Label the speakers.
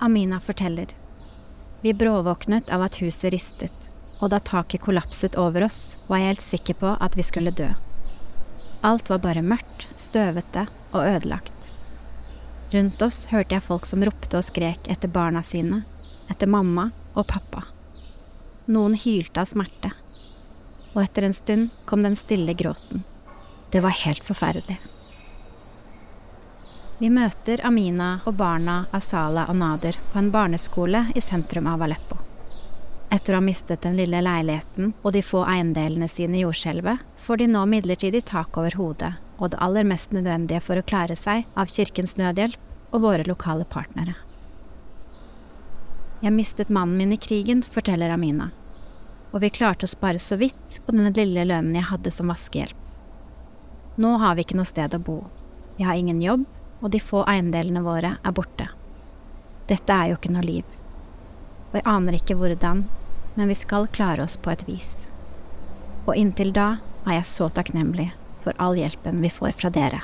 Speaker 1: Amina forteller. Vi bråvåknet av at huset ristet, og da taket kollapset over oss, var jeg helt sikker på at vi skulle dø. Alt var bare mørkt, støvete og ødelagt. Rundt oss hørte jeg folk som ropte og skrek etter barna sine, etter mamma og pappa. Noen hylte av smerte, og etter en stund kom den stille gråten. Det var helt forferdelig. Vi møter Amina og barna av Sala og Nader på en barneskole i sentrum av Aleppo. Etter å ha mistet den lille leiligheten og de få eiendelene sine i jordskjelvet, får de nå midlertidig tak over hodet og det aller mest nødvendige for å klare seg av Kirkens Nødhjelp og våre lokale partnere. Jeg mistet mannen min i krigen, forteller Amina, og vi klarte å spare så vidt på den lille lønnen jeg hadde som vaskehjelp. Nå har vi ikke noe sted å bo, vi har ingen jobb, og de få eiendelene våre er borte. Dette er jo ikke noe liv. Og jeg aner ikke hvordan, men vi skal klare oss på et vis. Og inntil da er jeg så takknemlig for all hjelpen vi får fra dere.